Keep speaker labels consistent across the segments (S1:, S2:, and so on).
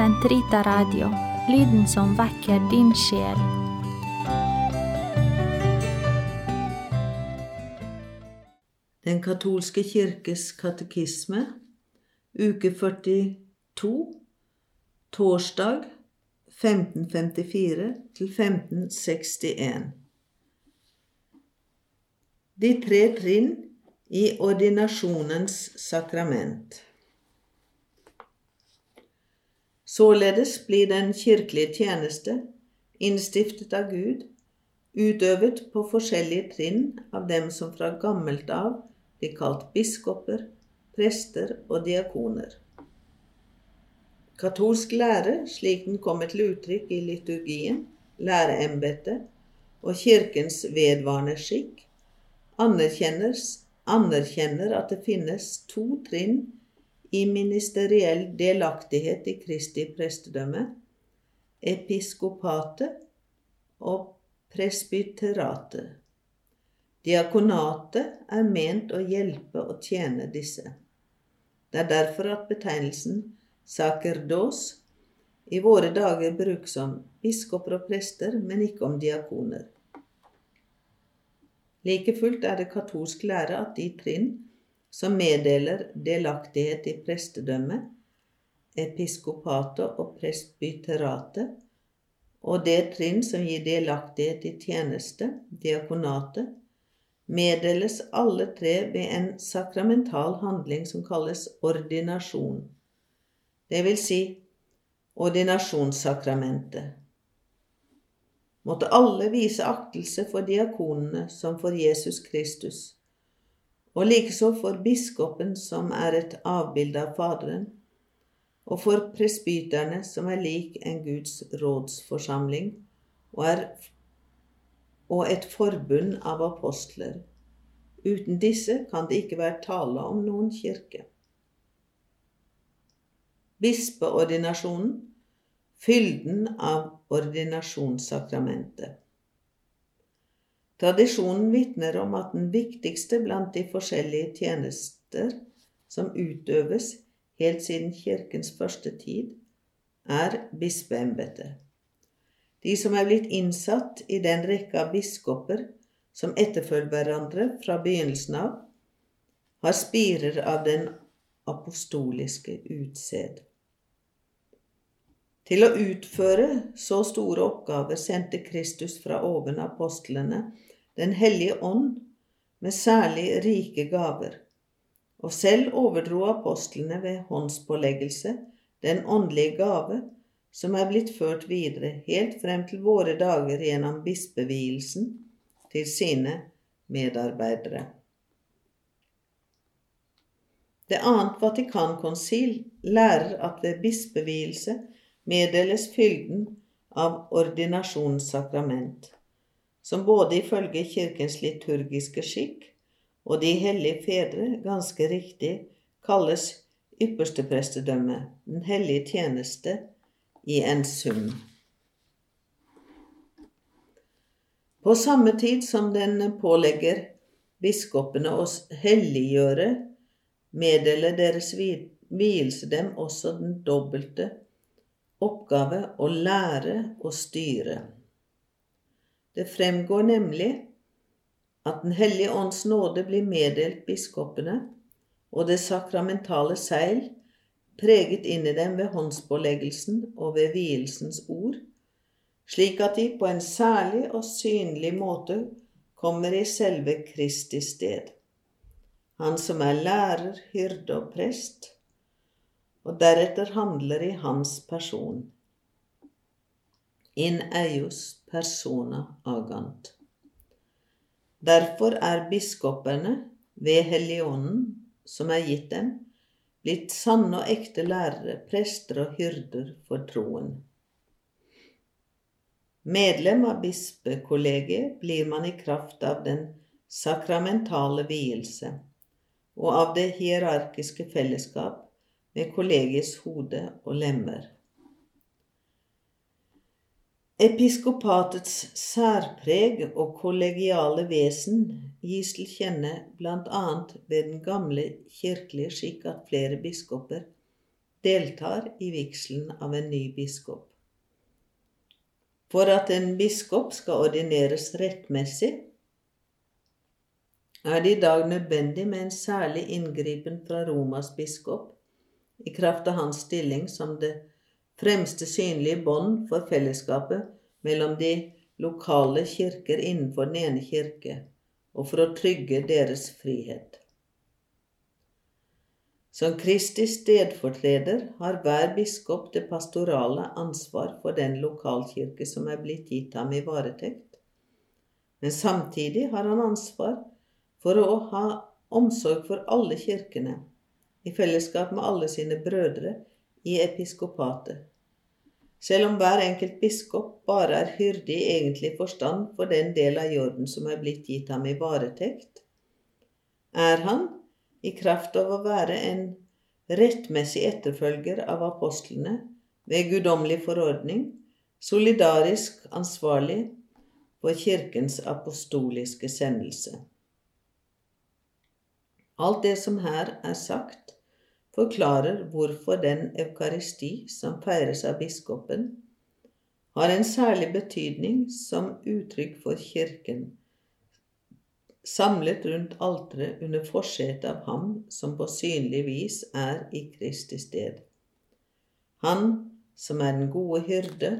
S1: Sentrita Radio, lyden som vekker din sjel.
S2: Den katolske kirkes katekisme, uke 42, torsdag 1554 til 1561. De tre trinn i ordinasjonens sakrament. Således blir den kirkelige tjeneste, innstiftet av Gud, utøvet på forskjellige trinn av dem som fra gammelt av blir kalt biskoper, prester og diakoner. Katolsk lære, slik den kommer til uttrykk i liturgien, læreembetet og kirkens vedvarende skikk, anerkjenner at det finnes to trinn i ministeriell delaktighet i Kristi prestedømme, episkopatet og presbyteratet. Diakonatet er ment å hjelpe og tjene disse. Det er derfor at betegnelsen sakerdos i våre dager brukes om biskoper og prester, men ikke om diakoner. Like fullt er det katolsk lære at de trinn som meddeler delaktighet i prestedømmet, episkopatet og presbyteratet, og det trinn som gir delaktighet i tjeneste, diakonatet, meddeles alle tre ved en sakramental handling som kalles ordinasjon, det vil si ordinasjonssakramentet. Måtte alle vise aktelse for diakonene som for Jesus Kristus og likeså for biskopen, som er et avbilde av Faderen, og for presbyterne, som er lik en Guds rådsforsamling, og, er, og et forbund av apostler. Uten disse kan det ikke være tale om noen kirke. Bispeordinasjonen, fylden av ordinasjonssakramentet. Tradisjonen vitner om at den viktigste blant de forskjellige tjenester som utøves helt siden kirkens første tid, er bispeembetet. De som er blitt innsatt i den rekke av biskoper som etterfølger hverandre fra begynnelsen av, har spirer av den apostoliske utsed. Til å utføre så store oppgaver sendte Kristus fra oven apostlene den hellige ånd med særlig rike gaver, og selv overdro apostlene ved håndspåleggelse den åndelige gave som er blitt ført videre helt frem til våre dager gjennom bispevielsen til sine medarbeidere. Det annet Vatikankonsil lærer at ved bispevielse meddeles fylden av ordinasjonssakrament som både ifølge Kirkens liturgiske skikk og de hellige fedre ganske riktig kalles yppersteprestedømme, den hellige tjeneste, i en sum. På samme tid som den pålegger biskopene å helliggjøre, meddeler deres vielse dem også den dobbelte oppgave å lære og styre. Det fremgår nemlig at Den hellige ånds nåde blir meddelt biskopene, og det sakramentale seil preget inn i dem ved håndspåleggelsen og ved vielsens ord, slik at de på en særlig og synlig måte kommer i selve Kristi sted, han som er lærer, hyrde og prest, og deretter handler i hans person. In eius persona agant. Derfor er biskopene, ved Helligånden som er gitt dem, blitt sanne og ekte lærere, prester og hyrder for troen. Medlem av bispekollegiet blir man i kraft av den sakramentale vielse og av det hierarkiske fellesskap med kollegiets hode og lemmer. Episkopatets særpreg og kollegiale vesen gis til kjenne bl.a. ved den gamle kirkelige skikk at flere biskoper deltar i vigselen av en ny biskop. For at en biskop skal ordineres rettmessig, er det i dag nødvendig med en særlig inngripen fra Romas biskop i kraft av hans stilling som det fremste synlige bånd for fellesskapet mellom de lokale kirker innenfor den ene kirke, og for å trygge deres frihet. Som Kristi stedfortreder har hver biskop det pastorale ansvar for den lokalkirke som er blitt gitt ham i varetekt, men samtidig har han ansvar for å ha omsorg for alle kirkene, i fellesskap med alle sine brødre i episkopatet. Selv om hver enkelt biskop bare er hyrde i egentlig forstand for den del av jorden som er blitt gitt ham i varetekt, er han, i kraft av å være en rettmessig etterfølger av apostlene ved guddommelig forordning, solidarisk ansvarlig for Kirkens apostoliske sendelse. Alt det som her er sagt, forklarer hvorfor den eukaristi som feires av biskopen, har en særlig betydning som uttrykk for Kirken, samlet rundt alteret under forsetet av ham som på synlig vis er i Kristi sted. Han som er den gode hyrde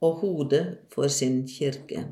S2: og hodet for sin kirke.